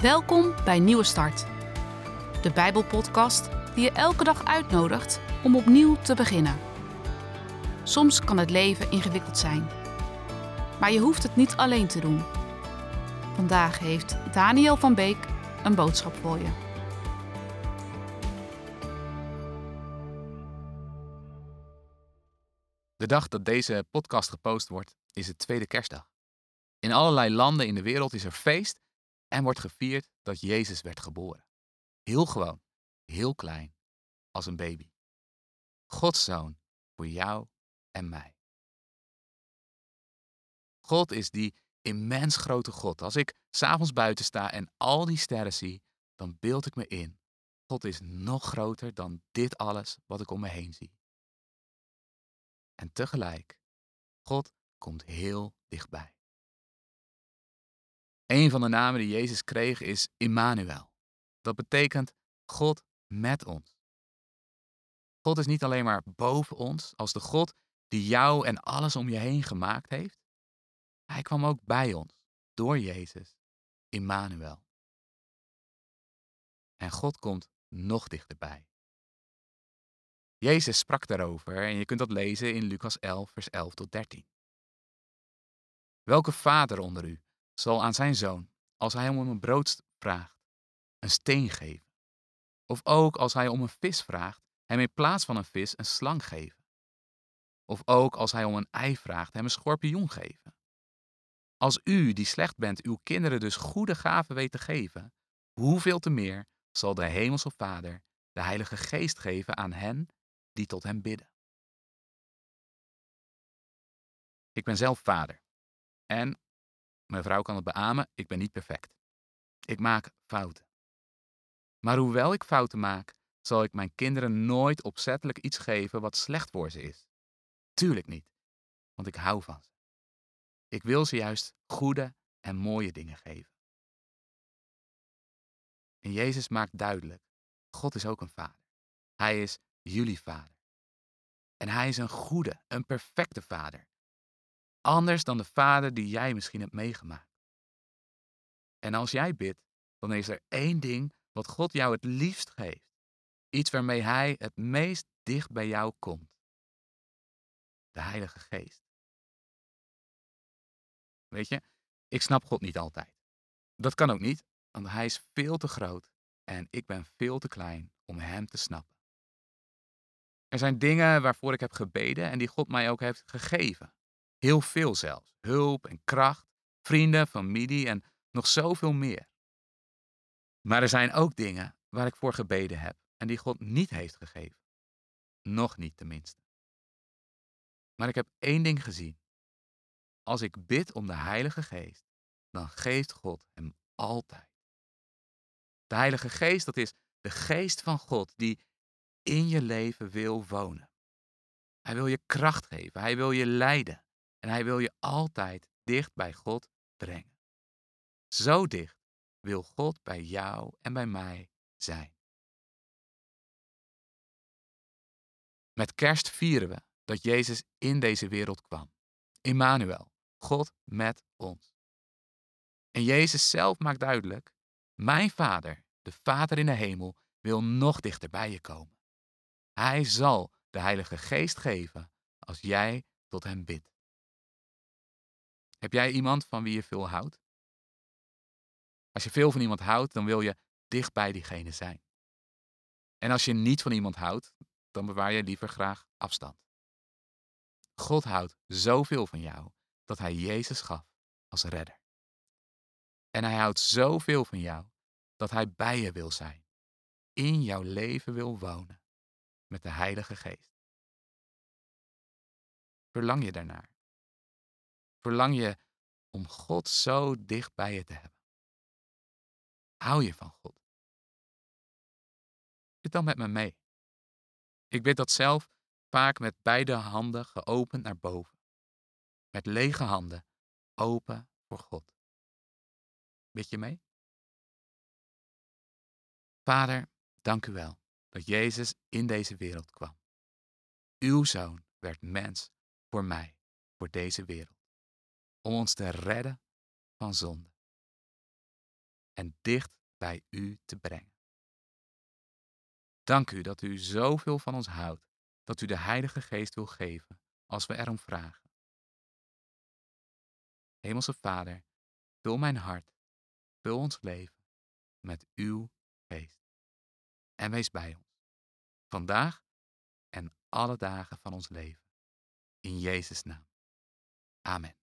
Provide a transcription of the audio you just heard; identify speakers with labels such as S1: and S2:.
S1: Welkom bij Nieuwe Start, de Bijbelpodcast die je elke dag uitnodigt om opnieuw te beginnen. Soms kan het leven ingewikkeld zijn, maar je hoeft het niet alleen te doen. Vandaag heeft Daniel van Beek een boodschap voor je.
S2: De dag dat deze podcast gepost wordt, is het tweede kerstdag. In allerlei landen in de wereld is er feest en wordt gevierd dat Jezus werd geboren. Heel gewoon, heel klein, als een baby. Gods zoon voor jou en mij. God is die immens grote God. Als ik s'avonds buiten sta en al die sterren zie, dan beeld ik me in. God is nog groter dan dit alles wat ik om me heen zie. En tegelijk, God komt heel dichtbij. Een van de namen die Jezus kreeg is Immanuel. Dat betekent God met ons. God is niet alleen maar boven ons als de God die jou en alles om je heen gemaakt heeft. Hij kwam ook bij ons door Jezus, Immanuel. En God komt nog dichterbij. Jezus sprak daarover en je kunt dat lezen in Lucas 11, vers 11 tot 13. Welke vader onder u zal aan zijn zoon, als hij hem om een brood vraagt, een steen geven? Of ook als hij om een vis vraagt, hem in plaats van een vis een slang geven? Of ook als hij om een ei vraagt, hem een schorpioen geven? Als u, die slecht bent, uw kinderen dus goede gaven weet te geven, hoeveel te meer zal de Hemelse Vader de Heilige Geest geven aan hen die tot hem bidden? Ik ben zelf vader. En mijn vrouw kan het beamen, ik ben niet perfect. Ik maak fouten. Maar hoewel ik fouten maak, zal ik mijn kinderen nooit opzettelijk iets geven wat slecht voor ze is. Tuurlijk niet, want ik hou van ze. Ik wil ze juist goede en mooie dingen geven. En Jezus maakt duidelijk, God is ook een vader. Hij is jullie vader. En hij is een goede, een perfecte vader. Anders dan de vader die jij misschien hebt meegemaakt. En als jij bidt, dan is er één ding wat God jou het liefst geeft. Iets waarmee Hij het meest dicht bij jou komt. De Heilige Geest. Weet je, ik snap God niet altijd. Dat kan ook niet, want Hij is veel te groot en ik ben veel te klein om Hem te snappen. Er zijn dingen waarvoor ik heb gebeden en die God mij ook heeft gegeven. Heel veel zelfs. Hulp en kracht, vrienden, familie en nog zoveel meer. Maar er zijn ook dingen waar ik voor gebeden heb en die God niet heeft gegeven. Nog niet tenminste. Maar ik heb één ding gezien. Als ik bid om de Heilige Geest, dan geeft God hem altijd. De Heilige Geest, dat is de geest van God die in je leven wil wonen. Hij wil je kracht geven, hij wil je leiden en hij wil je altijd dicht bij God brengen. Zo dicht wil God bij jou en bij mij zijn. Met kerst vieren we dat Jezus in deze wereld kwam. Immanuel, God met ons. En Jezus zelf maakt duidelijk, mijn Vader, de Vader in de hemel, wil nog dichter bij je komen. Hij zal de Heilige Geest geven als jij tot Hem bidt. Heb jij iemand van wie je veel houdt? Als je veel van iemand houdt, dan wil je dicht bij diegene zijn. En als je niet van iemand houdt, dan bewaar je liever graag afstand. God houdt zoveel van jou dat Hij Jezus gaf als redder. En Hij houdt zoveel van jou dat Hij bij je wil zijn, in jouw leven wil wonen, met de Heilige Geest. Verlang je daarnaar? Verlang je om God zo dicht bij je te hebben? Hou je van God? Bid dan met me mee. Ik bid dat zelf vaak met beide handen geopend naar boven. Met lege handen open voor God. Bid je mee? Vader, dank u wel dat Jezus in deze wereld kwam. Uw zoon werd mens voor mij, voor deze wereld, om ons te redden van zonde. en dicht bij u te brengen. Dank u dat u zoveel van ons houdt, dat u de Heilige Geest wil geven als we erom vragen. Hemelse Vader, vul mijn hart, vul ons leven met uw geest. En wees bij ons, vandaag en alle dagen van ons leven. In Jezus' naam. Amen.